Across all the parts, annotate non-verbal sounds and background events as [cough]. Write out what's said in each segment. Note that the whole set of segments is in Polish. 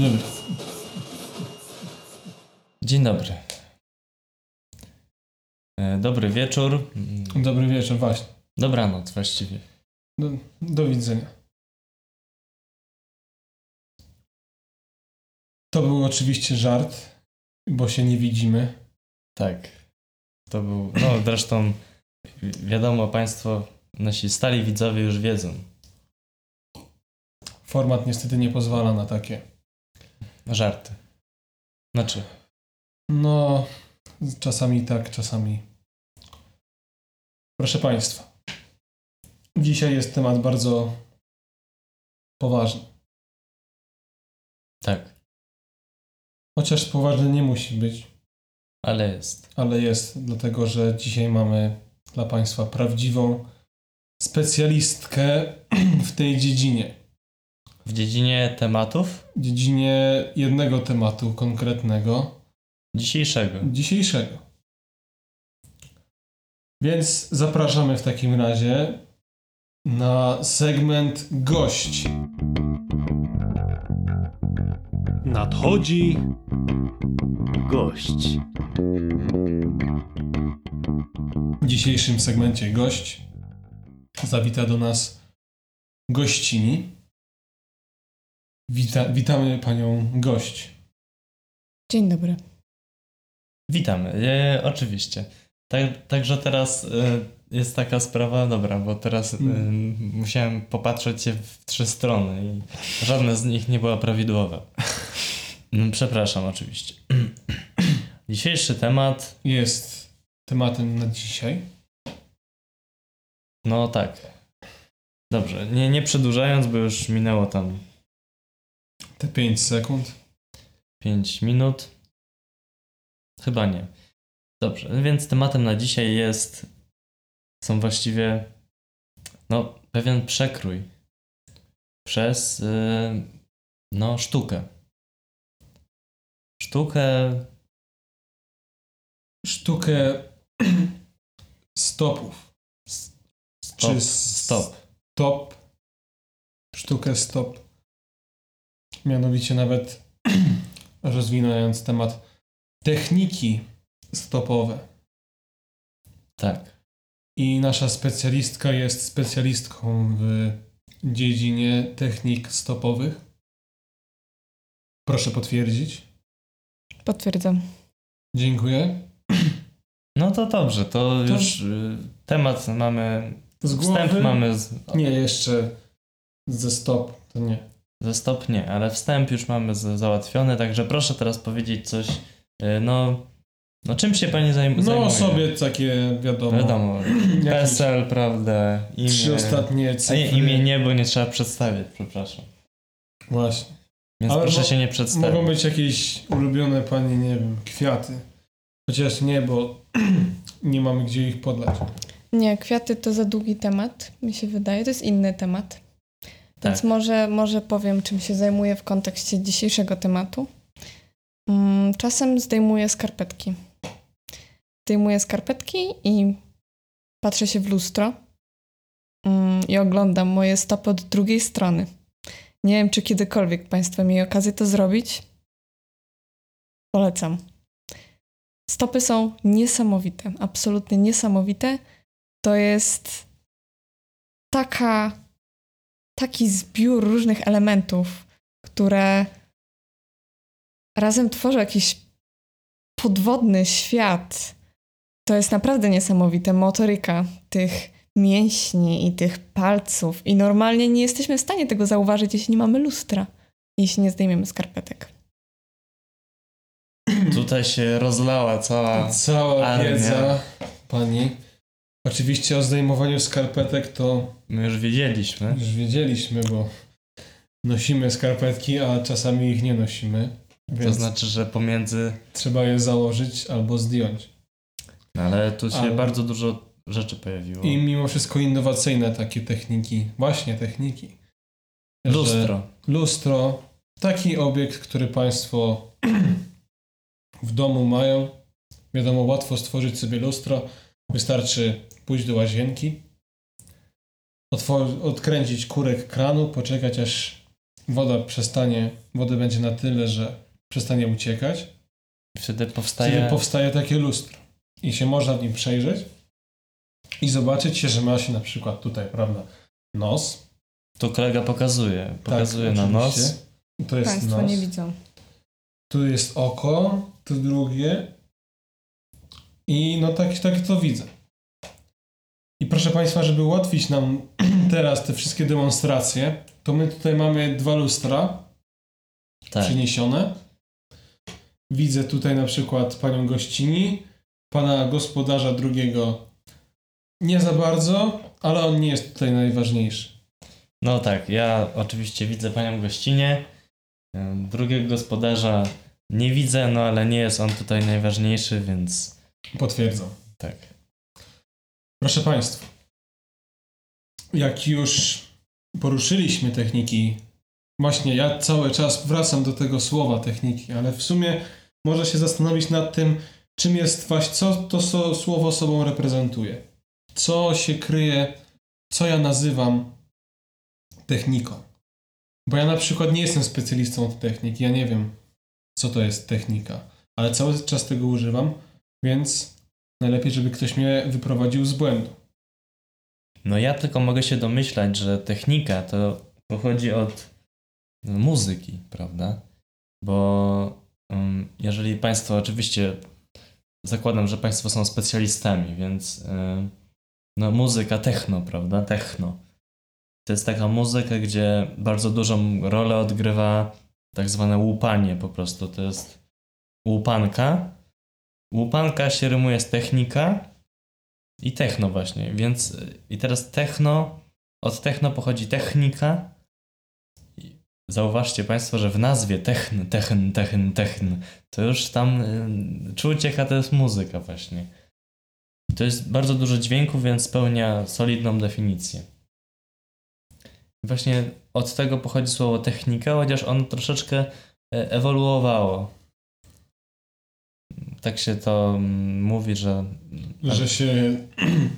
Dzień dobry. Dzień dobry. E, Dobry wieczór. Dobry wieczór, właśnie. Dobranoc właściwie. Do, do widzenia. To był oczywiście żart, bo się nie widzimy. Tak. To był. No zresztą wi- wiadomo, Państwo, nasi stali widzowie już wiedzą. Format niestety nie pozwala na takie. Żarty. Znaczy, No, czasami tak, czasami. Proszę Państwa, dzisiaj jest temat bardzo poważny. tak, Chociaż poważny nie musi być, ale jest. ale jest, dlatego że dzisiaj mamy dla Państwa prawdziwą specjalistkę [clears throat] w tej dziedzinie. W dziedzinie tematów W dziedzinie jednego tematu konkretnego, dzisiejszego. dzisiejszego. Więc zapraszamy w takim razie na segment gość. Nadchodzi gość. W dzisiejszym segmencie gość zawita do nas gościni. Wita, witamy panią gość. Dzień dobry. Witamy. E, oczywiście. Tak, także teraz e, jest taka sprawa, dobra, bo teraz e, Mm. musiałem popatrzeć się w trzy strony i żadna z nich nie była prawidłowa. Mm, Przepraszam, oczywiście. Dzisiejszy temat, Jest tematem na dzisiaj. no tak. Dobrze, nie, nie przedłużając, bo już minęło tam Te 5 sekund. 5 minut. Chyba nie. Dobrze, więc tematem na dzisiaj jest są właściwie no pewien przekrój przez yy, no sztukę. Sztukę Sztukę [clears throat] stopów. stop, Czy stop. Stop. Sztukę stop. Mianowicie nawet [clears throat] rozwinąć temat techniki stopowe. Tak. I nasza specjalistka jest specjalistką w dziedzinie technik stopowych. Proszę potwierdzić. Potwierdzam. Dziękuję. No to dobrze, to, To- już y, temat mamy, Z wstęp głowy? mamy z, Nie, jeszcze ze stop, to nie. Ze stop nie, ale wstęp już mamy załatwiony, także proszę teraz powiedzieć coś, y, no, no czym się pani zajm- No zajmuje? sobie takie wiadomo. Wiadomo, [clears throat] PESEL, prawda, imię, Trzy ostatnie a nie, cyfry. imię nie, bo nie trzeba przedstawiać, przepraszam. Właśnie. Więc Ale proszę się nie przedstawiać. Mogą być jakieś ulubione pani, nie wiem, kwiaty. Chociaż nie, bo [clears throat] nie mamy gdzie ich podlać. Nie, kwiaty to za długi temat, mi się wydaje. To jest inny temat. Więc Tak. może, może powiem, czym się zajmuję w kontekście dzisiejszego tematu. Mm, Czasem zdejmuję skarpetki. Zdejmuję skarpetki i patrzę się w lustro mm, i oglądam moje stopy od drugiej strony. Nie wiem, czy kiedykolwiek Państwo mieli okazję to zrobić. Polecam. Stopy są niesamowite, absolutnie niesamowite. To jest taka, taki zbiór różnych elementów, które razem tworzą jakiś podwodny świat. To jest naprawdę niesamowite. Motoryka tych mięśni i tych palców. I normalnie nie jesteśmy w stanie tego zauważyć, jeśli nie mamy lustra, jeśli nie zdejmiemy skarpetek. Tutaj się rozlała cała... Cała armia. wiedza pani. Oczywiście o zdejmowaniu skarpetek to My już wiedzieliśmy. już wiedzieliśmy, bo nosimy skarpetki, a czasami ich nie nosimy. To znaczy, że pomiędzy... trzeba je założyć albo zdjąć. Ale tu się Ale- bardzo dużo rzeczy pojawiło. I mimo wszystko innowacyjne takie techniki, właśnie techniki. Lustro. Lustro, taki obiekt, który Państwo [clears throat] w domu mają. Wiadomo, łatwo stworzyć sobie lustro. Wystarczy pójść do łazienki, odkręcić kurek kranu, poczekać aż woda przestanie, wody będzie na tyle, że przestanie uciekać, Wtedy powstaje... wtedy powstaje takie lustro. I się można w nim przejrzeć i zobaczyć się, że ma się na przykład tutaj, prawda, nos. Tu kolega pokazuje. Pokazuje Tak, na nos. To jest Państwo nos. nie widzą. Tu jest oko, tu drugie. I no tak, tak to widzę. I proszę Państwa, żeby ułatwić nam [clears throat] teraz te wszystkie demonstracje, to my tutaj mamy dwa lustra Tak. przyniesione. Widzę tutaj na przykład panią gościni, pana gospodarza drugiego nie za bardzo, ale on nie jest tutaj najważniejszy. No tak, ja oczywiście widzę panią gościnie. Drugiego gospodarza nie widzę, no ale nie jest on tutaj najważniejszy, więc Potwierdzam. tak. Proszę Państwa, jak już poruszyliśmy techniki, właśnie ja cały czas wracam do tego słowa techniki, ale w sumie można się zastanowić nad tym, czym jest właśnie, co to so, słowo sobą reprezentuje. Co się kryje, co ja nazywam techniką. Bo ja na przykład nie jestem specjalistą od techniki, ja nie wiem, co to jest technika, ale cały czas tego używam, więc najlepiej, żeby ktoś mnie wyprowadził z błędu. No ja tylko mogę się domyślać, że technika to pochodzi od muzyki, prawda? Bo ym, jeżeli Państwo oczywiście zakładam, że Państwo są specjalistami, więc ym, no muzyka techno, prawda? Techno. To jest taka muzyka, gdzie bardzo dużą rolę odgrywa tak zwane łupanie po prostu. To jest łupanka. Łupanka się rymuje z technika i techno właśnie, więc i teraz techno, od techno pochodzi technika. Zauważcie Państwo, że w nazwie techn, techn, techn, techn, to już tam y, czuć jaka to jest muzyka właśnie. To jest bardzo dużo dźwięków, więc spełnia solidną definicję. Właśnie od tego pochodzi słowo technika, chociaż ono troszeczkę e, ewoluowało. Tak się to mm, mówi, że Że się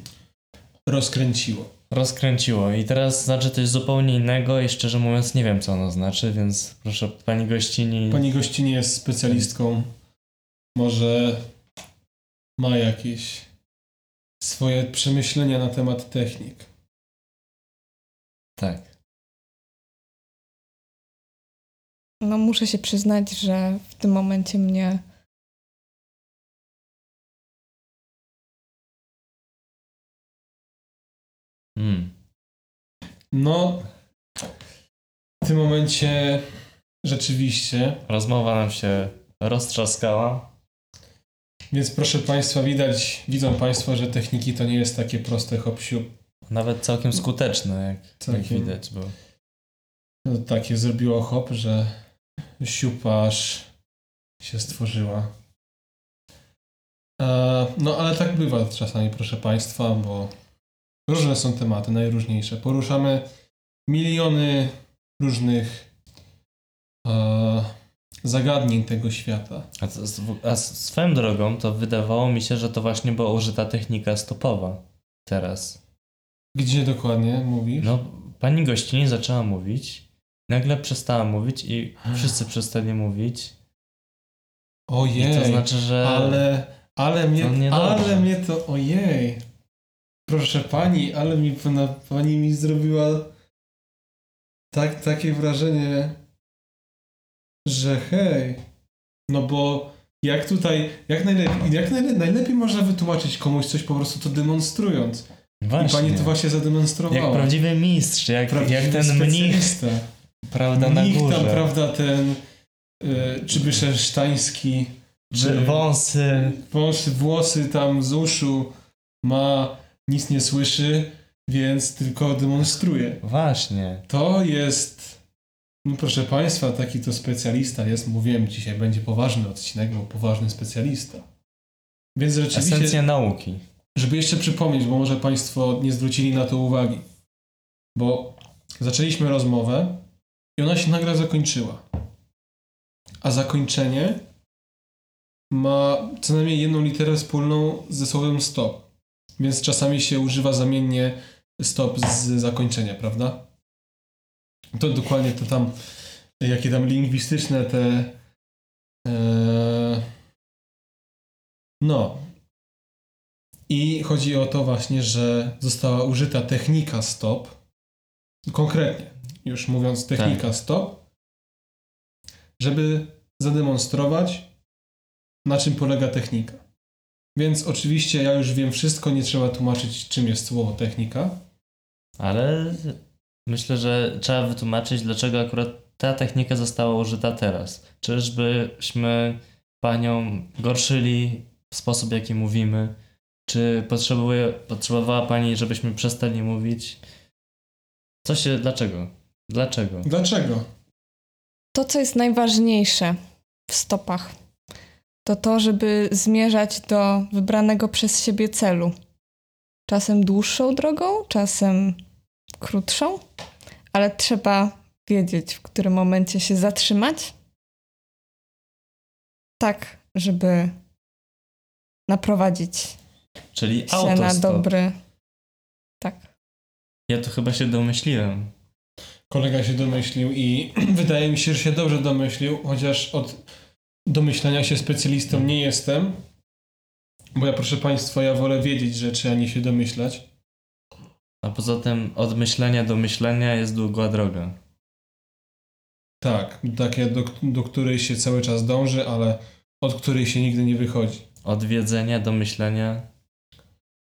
[clears throat] rozkręciło. rozkręciło i teraz znaczy coś zupełnie innego i szczerze mówiąc nie wiem co ono znaczy, więc proszę pani gościni. Pani gościnie jest specjalistką. Może ma jakieś swoje przemyślenia na temat technik. Tak. No muszę się przyznać, że w tym momencie mnie Mm. No, w tym momencie rzeczywiście. Rozmowa nam się roztrzaskała. Więc proszę Państwa, widać, widzą Państwo, że techniki to nie jest takie proste hop siup. Nawet całkiem skuteczne, jak, jak Całkiem. widać, bo No, takie zrobiło hop, że siupaż się stworzyła. E, no ale tak bywa czasami, proszę Państwa, bo różne są tematy, najróżniejsze. Poruszamy miliony różnych e, zagadnień tego świata. a, a swoją drogą to wydawało mi się, że to właśnie była użyta technika stopowa teraz. Gdzie dokładnie mówisz? No, pani gościni zaczęła mówić, nagle przestała mówić i wszyscy przestali mówić. Ojej, I to znaczy, że ale, ale mnie, ale mnie to, ojej. Proszę pani, ale mi pana, pani mi zrobiła tak, takie wrażenie, że hej, no bo jak tutaj, jak najlepiej, jak najle, najlepiej można wytłumaczyć komuś coś po prostu to demonstrując. właśnie, I pani to właśnie zademonstrowała. jak prawdziwy mistrz, jak, Prawdziwy jak ten mnich, prawda, na Mnich górze. tam, prawda, ten y, czy byszesztański, Czy wąsy, wąsy, włosy tam z uszu ma, nic nie słyszy, więc tylko demonstruje. właśnie. To jest, no proszę Państwa, taki to specjalista jest, mówiłem dzisiaj, będzie poważny odcinek, bo poważny specjalista. Więc rzeczywiście, Esencja nauki. żeby jeszcze przypomnieć, bo może Państwo nie zwrócili na to uwagi, bo zaczęliśmy rozmowę i ona się nagle zakończyła. A zakończenie ma co najmniej jedną literę wspólną ze słowem stop. Więc czasami się używa zamiennie stop z zakończenia, prawda? To dokładnie to tam jakie tam lingwistyczne te. E, no. I chodzi o to właśnie, że została użyta technika stop. Konkretnie, już mówiąc technika stop, żeby zademonstrować, na czym polega technika. Więc oczywiście ja już wiem wszystko, nie trzeba tłumaczyć, czym jest słowo technika. Ale myślę, że trzeba wytłumaczyć, dlaczego akurat ta technika została użyta teraz. Czyżbyśmy panią gorszyli w sposób, w jaki mówimy? Czy potrzebuje, potrzebowała pani, żebyśmy przestali mówić? Co się, dlaczego? Dlaczego? Dlaczego? To, co jest najważniejsze w stopach, to to, żeby zmierzać do wybranego przez siebie celu. Czasem dłuższą drogą, czasem krótszą, ale trzeba wiedzieć, w którym momencie się zatrzymać, tak, żeby naprowadzić Czyli się na autostop. dobry. Tak. Ja to chyba się domyśliłem. Kolega się domyślił i [clears throat] wydaje mi się, że się dobrze domyślił, chociaż od domyślania się specjalistą nie jestem. Bo ja, proszę Państwa, ja wolę wiedzieć rzeczy, a nie się domyślać. A poza tym od myślenia do myślenia jest długa droga. Tak, takie, do, do której się cały czas dąży, ale od której się nigdy nie wychodzi. Od wiedzenia do myślenia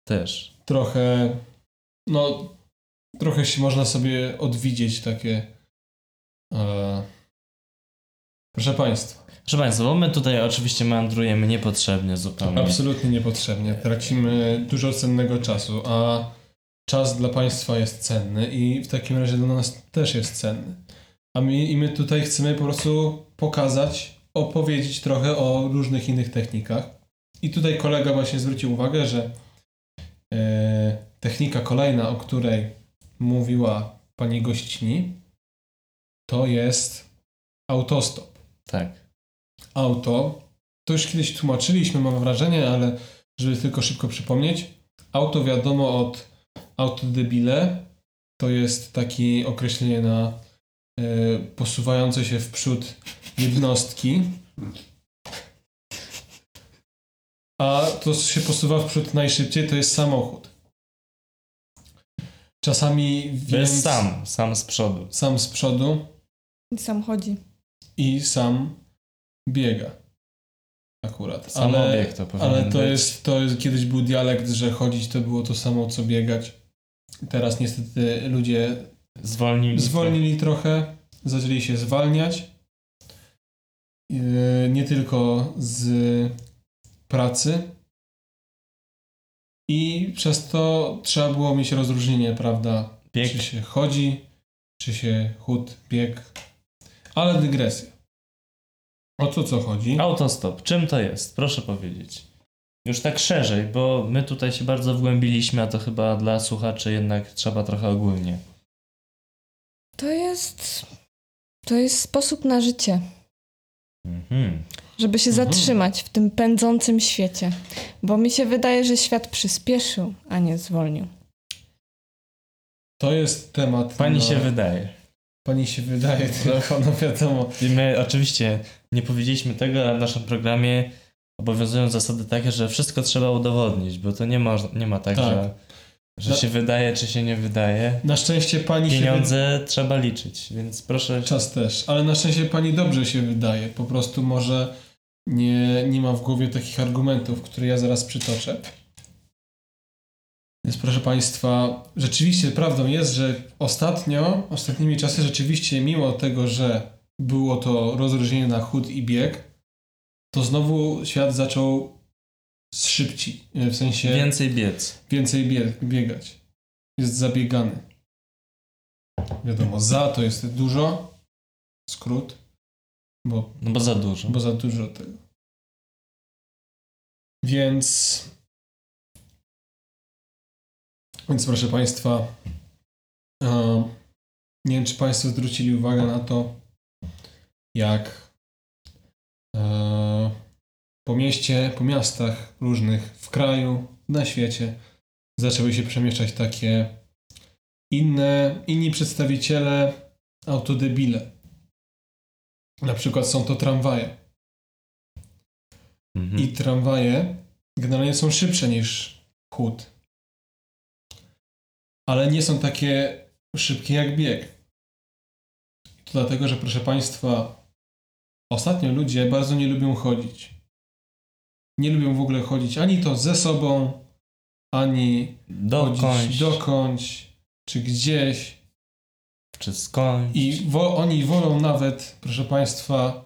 też. Trochę, no, trochę się można sobie odwidzieć takie. E, proszę Państwa, Proszę Państwa, bo my tutaj oczywiście meandrujemy niepotrzebnie zupełnie. absolutnie niepotrzebnie. Tracimy dużo cennego czasu, a czas dla Państwa jest cenny i w takim razie dla nas też jest cenny. A my, i my tutaj chcemy po prostu pokazać, opowiedzieć trochę o różnych innych technikach. I tutaj kolega właśnie zwrócił uwagę, że e, technika kolejna, o której mówiła pani gościni, to jest autostop. Tak. Auto, to już kiedyś tłumaczyliśmy, mam wrażenie, ale żeby tylko szybko przypomnieć, auto wiadomo od autodebile, to jest takie określenie na e, posuwające się w przód jednostki. A to, co się posuwa w przód najszybciej, to jest samochód. Czasami To więc jest sam, sam z przodu. sam z przodu I sam chodzi. I sam biega. Akurat. Sam ale, to ale to być. jest, to jest, kiedyś był dialekt, że chodzić to było to samo co biegać. Teraz niestety ludzie Zwolnili. zwolnili trochę, zaczęli się zwalniać. Yy, Nie tylko z pracy. I przez to trzeba było mieć rozróżnienie, prawda? Bieg. Czy się chodzi, czy się chód, bieg. Ale dygresja. O co co chodzi? Autostop. Czym to jest? Proszę powiedzieć. Już tak szerzej, bo my tutaj się bardzo wgłębiliśmy, a to chyba dla słuchaczy jednak trzeba trochę ogólnie. To jest. To jest sposób na życie, Mhm. żeby się Mhm. zatrzymać w tym pędzącym świecie. Bo mi się wydaje, że świat przyspieszył, a nie zwolnił. To jest temat. Pani na- się wydaje. Pani się wydaje, tylko no wiadomo. I my oczywiście nie powiedzieliśmy tego, ale w naszym programie obowiązują zasady takie, że wszystko trzeba udowodnić, bo to nie ma, nie ma tak, Tak. że, że No- się wydaje, czy się nie wydaje. Na szczęście pani się. Pieniądze trzeba liczyć, więc proszę. Czas też, ale na szczęście pani dobrze się wydaje. Po prostu może nie, nie ma w głowie takich argumentów, które ja zaraz przytoczę. Więc proszę Państwa, rzeczywiście prawdą jest, że ostatnio, ostatnimi czasy rzeczywiście, mimo tego, że było to rozróżnienie na chód i bieg, to znowu świat zaczął szybciej, w sensie Więcej biec. więcej bieg, biegać. Jest zabiegany. Wiadomo, za to jest dużo, skrót, bo, No bo za dużo. bo za dużo tego. Więc, więc proszę Państwa, nie wiem, czy Państwo zwrócili uwagę na to, jak e, po mieście, po miastach różnych w kraju, na świecie zaczęły się przemieszczać takie inne, inni przedstawiciele autodebile. Na przykład są to tramwaje. Mhm. I tramwaje generalnie są szybsze niż chód. Ale nie są takie szybkie jak bieg. To dlatego, że proszę Państwa, ostatnio ludzie bardzo nie lubią chodzić. Nie lubią w ogóle chodzić ani to ze sobą, ani Dokądś, chodzić dokądś, czy gdzieś. czy skądś. I wo, oni wolą nawet, proszę Państwa,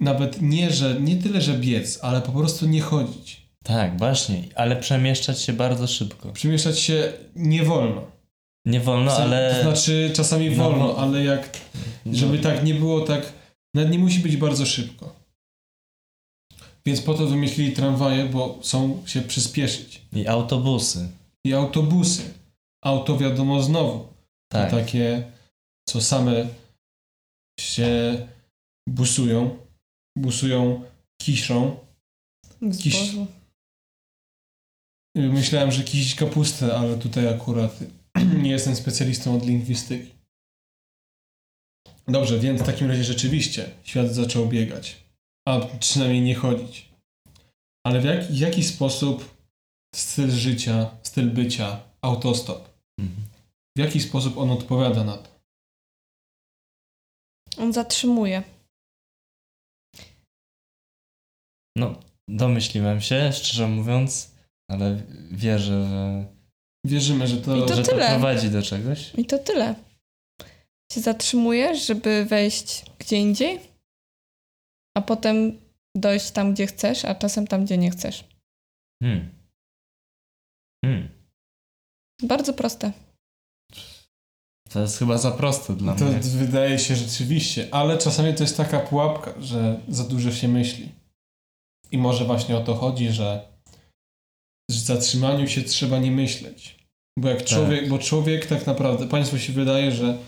nawet nie, że nie tyle, że biec, ale po prostu nie chodzić. Tak, właśnie, ale przemieszczać się bardzo szybko. Przemieszczać się nie wolno. Nie wolno, No, ale... To znaczy czasami No, wolno, no. ale jak, no, żeby tak nie było tak, nawet nie musi być bardzo szybko. Więc po to wymyślili tramwaje, bo są się przyspieszyć. I autobusy. I autobusy. Auto wiadomo znowu. Tak. To takie, co same się busują, busują kiszą. Zbożu. Myślałem, że kiś kapustę, ale tutaj akurat [clears throat] nie jestem specjalistą od lingwistyki. Dobrze, więc w takim razie rzeczywiście świat zaczął biegać, a przynajmniej nie chodzić. Ale w jak, jaki sposób styl życia, styl bycia, autostop, Mhm. w jaki sposób on odpowiada na to? On zatrzymuje. No, domyśliłem się, szczerze mówiąc, ale wierzę, że, Wierzymy, że to... To że to prowadzi do czegoś. I to tyle. Się zatrzymujesz, żeby wejść gdzie indziej, a potem dojść tam, gdzie chcesz, a czasem tam, gdzie nie chcesz. Hmm. Hmm. Bardzo proste. To jest chyba za proste dla To mnie. wydaje się rzeczywiście, ale czasami to jest taka pułapka, że za dużo się myśli. I może właśnie o to chodzi, że w zatrzymaniu się trzeba nie myśleć. Bo jak człowiek, bo człowiek tak naprawdę, państwu się wydaje, że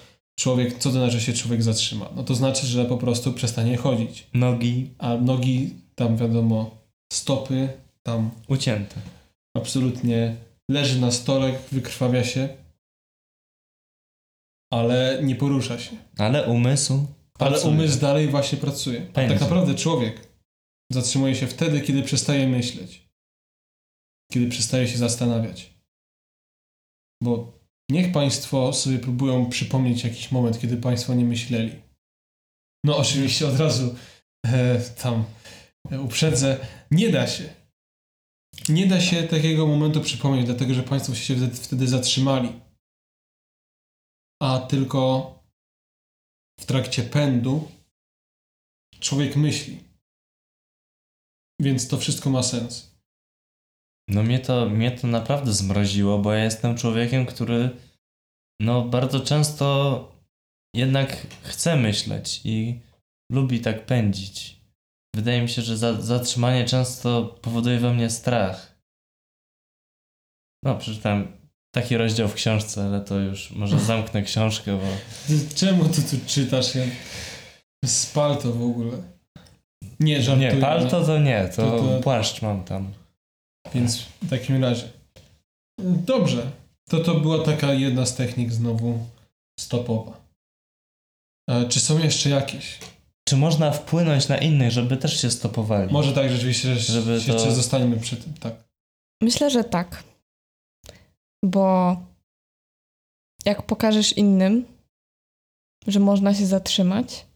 człowiek, co to znaczy się człowiek zatrzyma? No to znaczy, że po prostu przestanie chodzić. Nogi A nogi, tam wiadomo, stopy, tam ucięte. absolutnie leży na stole, wykrwawia się, ale nie porusza się. Ale umysł. Ale pracuje. umysł dalej właśnie pracuje. Tak naprawdę człowiek zatrzymuje się wtedy, kiedy przestaje myśleć. Kiedy przestaje się zastanawiać. Bo niech Państwo sobie próbują przypomnieć jakiś moment, kiedy Państwo nie myśleli. No oczywiście od razu e, tam e, uprzedzę, nie da się. Nie da się takiego momentu przypomnieć, dlatego że Państwo się wtedy, zatrzymali. A tylko w trakcie pędu człowiek myśli. Więc to wszystko ma sens. No mnie to, mnie to naprawdę zmroziło, bo ja jestem człowiekiem, który no bardzo często jednak chce myśleć i lubi tak pędzić. Wydaje mi się, że za, zatrzymanie często powoduje we mnie strach. No, przeczytałem taki rozdział w książce, ale to już może zamknę książkę, bo [laughs] Czemu ty tu czytasz? Spal to w ogóle. Nie, żartuję. nie, palto to nie, to, To- to- płaszcz mam tam. Więc w takim razie. Dobrze. To to była taka jedna z technik znowu stopowa. E, czy są jeszcze jakieś? Czy można wpłynąć na innych, żeby też się stopowali? Może tak rzeczywiście, że Żeby jeszcze to- zostaniemy przy tym, tak. Myślę, że tak. Bo jak pokażesz innym, że można się zatrzymać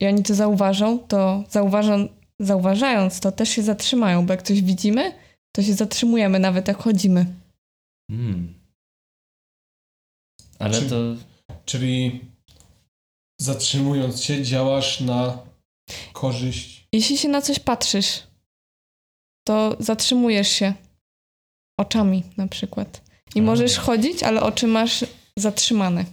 i oni to zauważą, to zauważą, zauważając to też się zatrzymają, bo jak coś widzimy, to się zatrzymujemy nawet jak chodzimy. Hmm. Ale Czy- to Czyli zatrzymując się, działasz na korzyść. Jeśli się na coś patrzysz, to zatrzymujesz się oczami na przykład. I A. możesz chodzić, ale oczy masz zatrzymane.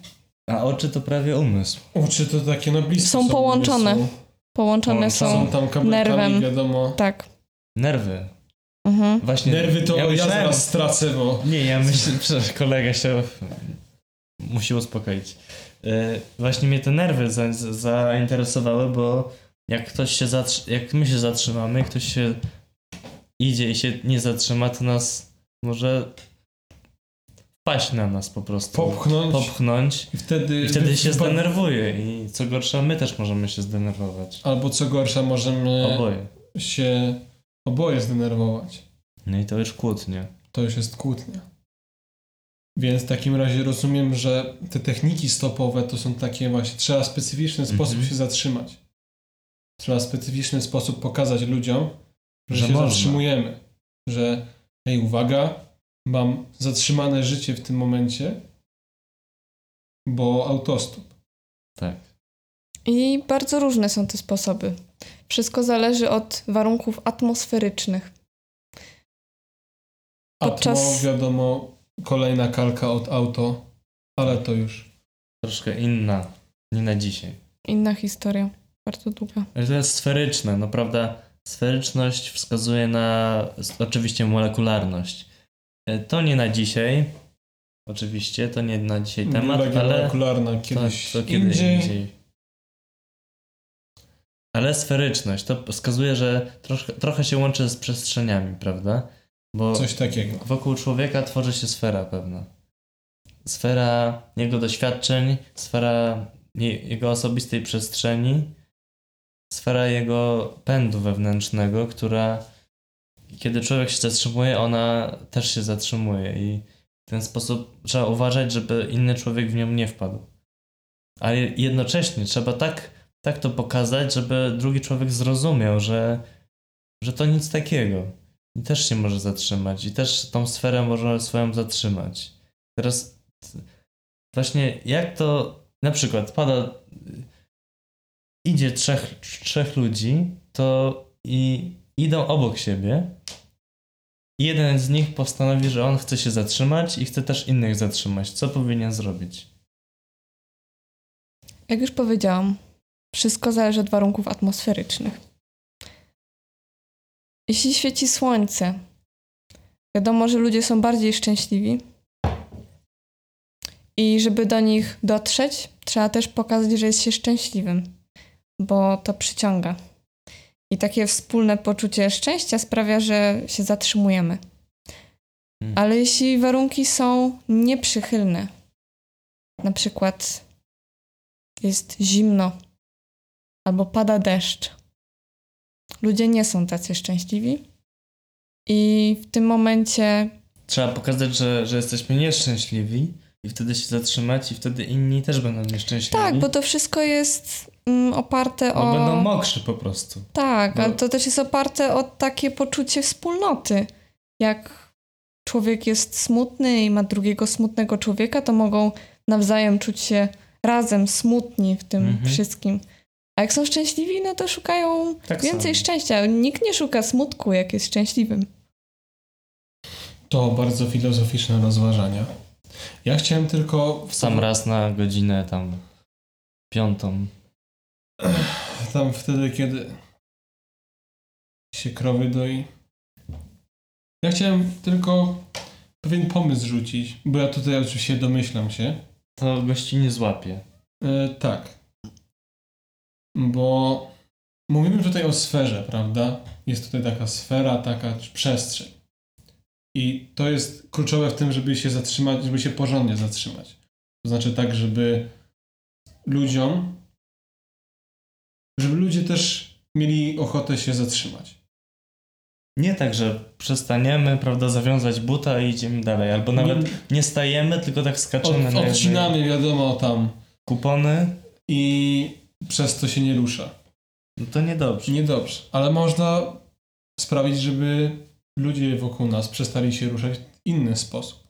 A oczy to prawie umysł. Uczy to takie no blisko. Są połączone. Są, Połączone są są. tam kabelkami, nerwem. wiadomo. Tak. Nerwy. Mhm. Właśnie. Nerwy to ja, myślałem- zaraz stracę, bo Nie, ja myślę, [laughs] że kolega się musi uspokoić. Yy, Właśnie mnie te nerwy za, za- zainteresowały, bo jak ktoś się zatrzy- jak my się zatrzymamy, ktoś się idzie i się nie zatrzyma, to nas może wpaść na nas po prostu. Popchnąć Popchnąć. i wtedy... I wtedy się zdenerwuje i co gorsza, my też możemy się zdenerwować. Albo co gorsza, możemy Oboje. się oboje zdenerwować. No i to już kłótnie. To już jest kłótnia. Więc w takim razie rozumiem, że te techniki stopowe to są takie właśnie, trzeba w specyficzny sposób Mhm. się zatrzymać. Trzeba w specyficzny sposób pokazać ludziom, że, Że się można. zatrzymujemy. Że hej, uwaga, mam zatrzymane życie w tym momencie, bo autostop. Tak. I bardzo różne są te sposoby. Wszystko zależy od warunków atmosferycznych. Podczas- Atmo, wiadomo, kolejna kalka od auto, ale to już. Troszkę inna. Nie na dzisiaj. Inna historia, bardzo długa. Ale to jest sferyczne, no prawda? Sferyczność wskazuje na oczywiście molekularność. E, To nie na dzisiaj. Oczywiście, to nie na dzisiaj temat, Biologia ale molekularna kiedyś to kiedy indziej. indziej. Ale sferyczność to wskazuje, że troszkę, trochę się łączy z przestrzeniami, prawda? Bo Coś takiego. wokół człowieka tworzy się sfera pewna. Sfera jego doświadczeń, sfera je- jego osobistej przestrzeni, sfera jego pędu wewnętrznego, która kiedy człowiek się zatrzymuje, ona też się zatrzymuje i w ten sposób trzeba uważać, żeby inny człowiek w nią nie wpadł. Ale jednocześnie trzeba tak, tak to pokazać, żeby drugi człowiek zrozumiał, że, że to nic takiego. I też się może zatrzymać. I też tą sferę może swoją zatrzymać. Teraz właśnie jak to na przykład pada idzie trzech, trzech ludzi, to i idą obok siebie. Jeden z nich postanowi, że on chce się zatrzymać i chce też innych zatrzymać. Co powinien zrobić? Jak już powiedziałam, wszystko zależy od warunków atmosferycznych. Jeśli świeci słońce, wiadomo, że ludzie są bardziej szczęśliwi. I żeby do nich dotrzeć, trzeba też pokazać, że jest się szczęśliwym, bo to przyciąga. I takie wspólne poczucie szczęścia sprawia, że się zatrzymujemy. Hmm. Ale jeśli warunki są nieprzychylne, na przykład jest zimno albo pada deszcz, ludzie nie są tacy szczęśliwi i w tym momencie Trzeba pokazać, że, że jesteśmy nieszczęśliwi i wtedy się zatrzymać i wtedy inni też będą nieszczęśliwi. tak, bo to wszystko jest oparte Bo o będą mokrzy po prostu. tak, bo- ale to też jest oparte o takie poczucie wspólnoty. Jak człowiek jest smutny i ma drugiego smutnego człowieka, to mogą nawzajem czuć się razem smutni w tym Mhm. wszystkim. A jak są szczęśliwi, no to szukają Tak więcej samo. szczęścia. Nikt nie szuka smutku, jak jest szczęśliwym. To bardzo filozoficzne rozważania. Ja chciałem tylko w Sam raz na godzinę tam piątą. Tam wtedy, kiedy się krowy doi. Ja chciałem tylko pewien pomysł rzucić, bo ja tutaj oczywiście domyślam się. To gości nie złapie. E, tak. Bo mówimy tutaj o sferze, prawda? Jest tutaj taka sfera, taka przestrzeń. I to jest kluczowe w tym, żeby się zatrzymać, żeby się porządnie zatrzymać. To znaczy tak, żeby ludziom, żeby ludzie też mieli ochotę się zatrzymać. Nie tak, że przestaniemy, prawda, zawiązać buta i idziemy dalej. Albo nawet Nie- nie stajemy, tylko tak skaczemy od, na odcinamy, wiadomo, tam kupony. i przez to się nie rusza. No to niedobrze. Niedobrze, ale można sprawić, żeby ludzie wokół nas przestali się ruszać w inny sposób.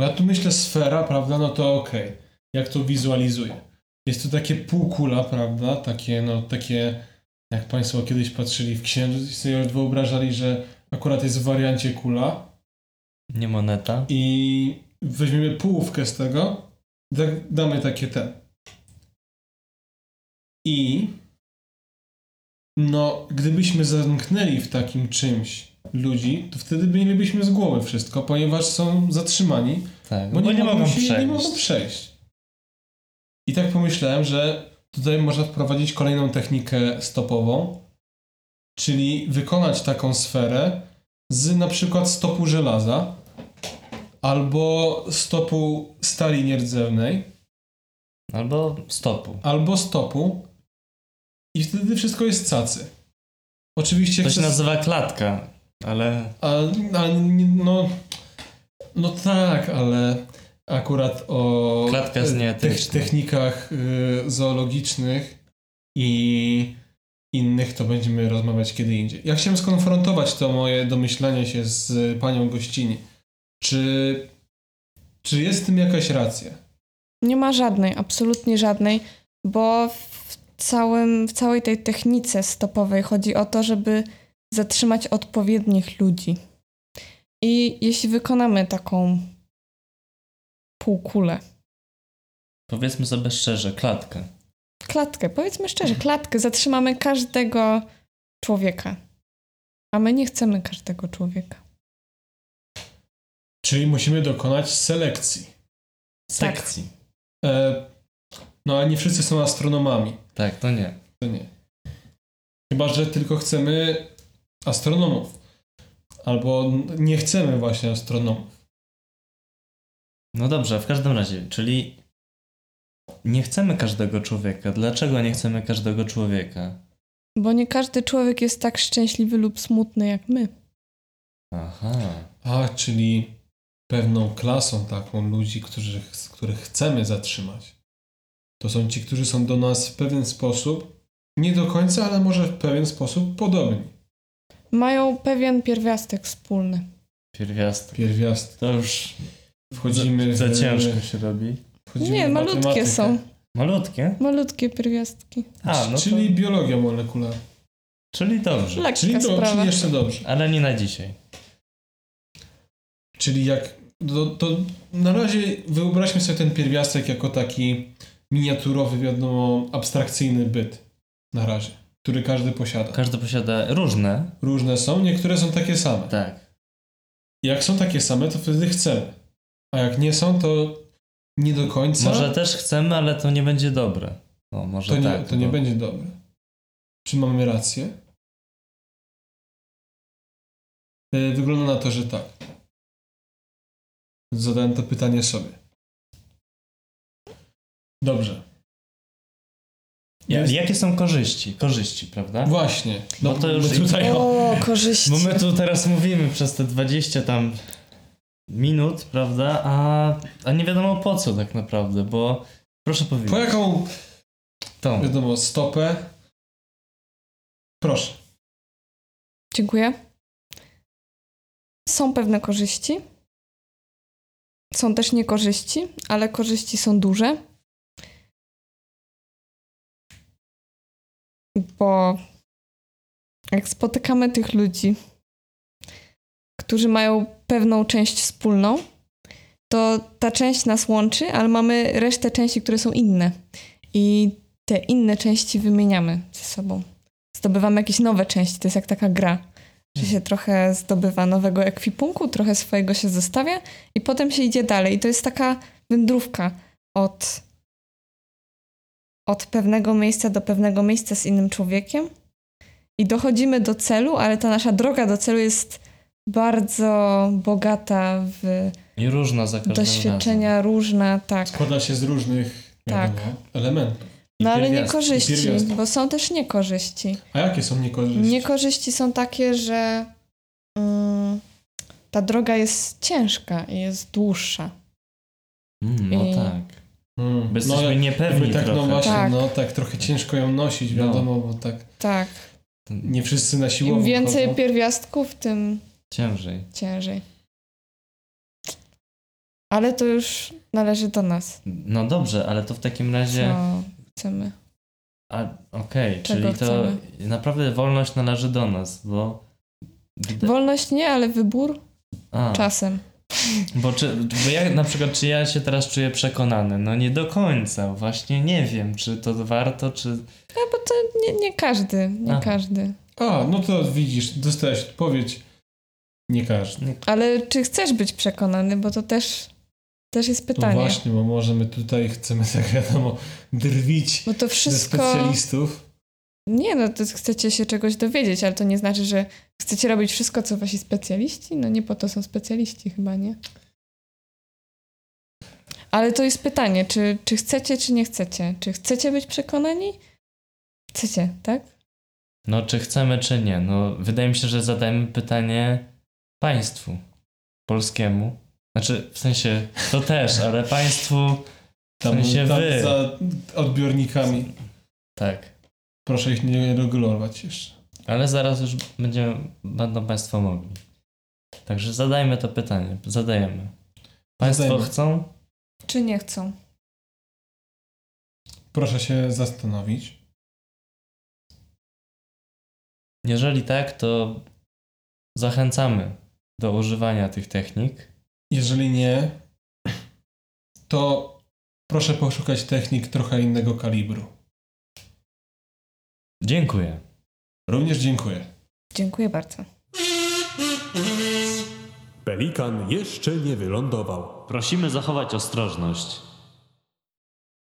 Bo ja tu myślę sfera, prawda, no to okej. Jak to wizualizuję? Jest to takie półkula, prawda, takie, no takie, jak Państwo kiedyś patrzyli w księżyc i sobie wyobrażali, że akurat jest w wariancie kula Nie moneta. i weźmiemy połówkę z tego, tak damy takie ten. I no, gdybyśmy zamknęli w takim czymś ludzi, to wtedy mielibyśmy z głowy wszystko, ponieważ są zatrzymani, Tak, bo, nie, mogą się, przejść. nie mogą przejść. I tak pomyślałem, że tutaj można wprowadzić kolejną technikę stopową, czyli wykonać taką sferę z na przykład stopu żelaza albo stopu stali nierdzewnej, Albo stopu. albo stopu i wtedy wszystko jest cacy. Oczywiście To się chcę- nazywa klatka, ale A, a no, no tak, ale akurat o technikach y, zoologicznych i innych to będziemy rozmawiać kiedy indziej. Ja chciałem skonfrontować to moje domyślanie się z panią gościni. Czy, czy jest w tym jakaś racja? Nie ma żadnej, absolutnie żadnej, bo w, całym, w całej tej technice stopowej chodzi o to, żeby zatrzymać odpowiednich ludzi. I jeśli wykonamy taką półkulę, powiedzmy sobie szczerze, klatkę. klatkę, powiedzmy szczerze, klatkę, zatrzymamy każdego człowieka. A my nie chcemy każdego człowieka. Czyli musimy dokonać selekcji. Sekcji. E, no ale nie wszyscy są astronomami. Tak, to nie. To nie. Chyba, że tylko chcemy astronomów. Albo nie chcemy właśnie astronomów. No dobrze, w każdym razie, czyli nie chcemy każdego człowieka. Dlaczego nie chcemy każdego człowieka? Bo nie każdy człowiek jest tak szczęśliwy lub smutny jak my. Aha. A, czyli pewną klasą taką ludzi, którzy, których chcemy zatrzymać. To są ci, którzy są do nas w pewien sposób, nie do końca, ale może w pewien sposób podobni. Mają pewien pierwiastek wspólny. Pierwiastek. Pierwiast. To już Wchodzimy za, w- za ciężko się robi. Wchodzimy Nie, malutkie matematykę. są. Malutkie? Malutkie pierwiastki. A, no Czyli to, biologia molekularna. czyli dobrze. Lekka Czyli, do, czyli jeszcze dobrze. Ale nie na dzisiaj. Czyli jak. To, to na razie wyobraźmy sobie ten pierwiastek jako taki miniaturowy, wiadomo, abstrakcyjny byt. Na razie. Który każdy posiada. Każdy posiada różne. Różne są, niektóre są takie same. Tak. Jak są takie same, to wtedy chcemy. A jak nie są, to nie do końca. Może też chcemy, ale to nie będzie dobre. O, może to nie, tak. to nie bo- będzie dobre. Czy mamy rację? E, Wygląda na to, że tak. Zadałem to pytanie sobie. Dobrze. Ja, Jest- jakie są korzyści? Korzyści, prawda? Właśnie. No Bo to już my tutaj o, O, korzyści. Bo my tu teraz mówimy przez te 20 tam minut, prawda? A, a nie wiadomo po co tak naprawdę, bo proszę powiedzieć. po jaką, To. wiadomo, stopę? Proszę. Dziękuję. Są pewne korzyści. Są też niekorzyści, ale korzyści są duże. Bo jak spotykamy tych ludzi, którzy mają pewną część wspólną, to ta część nas łączy, ale mamy resztę części, które są inne. I te inne części wymieniamy ze sobą zdobywamy jakieś nowe części. To jest jak taka gra, że się trochę zdobywa nowego ekwipunku, trochę swojego się zostawia i potem się idzie dalej. I to jest taka wędrówka od, od pewnego miejsca do pewnego miejsca z innym człowiekiem i dochodzimy do celu, ale ta nasza droga do celu jest bardzo bogata w I różna za doświadczenia różne, tak. Składa się z różnych Tak. wiadomo, elementów. razem. No ale niekorzyści, bo są też niekorzyści. A jakie są niekorzyści? Niekorzyści są takie, że mm, ta droga jest ciężka i jest dłuższa. Mm, no I- tak. Mm. Bo jesteśmy jak- niepewni jakby tak, trochę. no właśnie, Tak. no tak trochę ciężko ją nosić, No. wiadomo, bo tak Tak. nie wszyscy na siłowni Im więcej chodzą. pierwiastków, tym Ciężej. ciężej. Ale to już należy do nas, No dobrze, ale to w takim razie... co chcemy. A, Okej, Czego czyli to chcemy? naprawdę wolność należy do nas, bo... Wolność nie, ale wybór A, czasem. Bo, czy, bo ja na przykład, czy ja się teraz czuję przekonany? No nie do końca. Właśnie nie wiem, czy to warto, czy... No bo to nie, nie każdy, nie Aha. każdy. A, no to widzisz, dostałeś odpowiedź. Nie każdy. Ale czy chcesz być przekonany, bo to też, też jest No pytanie. właśnie, bo może my tutaj chcemy, [laughs] tak wiadomo, drwić bo to ze wszystko... specjalistów. Nie, no to chcecie się czegoś dowiedzieć, ale to nie znaczy, że chcecie robić wszystko, co wasi specjaliści. No nie po to są specjaliści chyba, nie? Ale to jest pytanie, czy, czy chcecie, czy nie chcecie? Czy chcecie być przekonani? Chcecie, tak? No, czy chcemy, czy nie? No, wydaje mi się, że zadajemy pytanie państwu polskiemu. Znaczy, w sensie, to też, ale państwu, Tam, W sensie tam wy. za odbiornikami. tak. Proszę ich nie regulować jeszcze. Ale zaraz już będziemy, będą państwo mogli. Także zadajmy to pytanie, zadajemy. Państwo Zadajmy. chcą? Czy nie chcą? Proszę się zastanowić. Jeżeli tak, to zachęcamy do używania tych technik. Jeżeli nie, to proszę poszukać technik trochę innego kalibru. Dziękuję. Również dziękuję. Dziękuję bardzo. Pelikan jeszcze nie wylądował. Prosimy zachować ostrożność.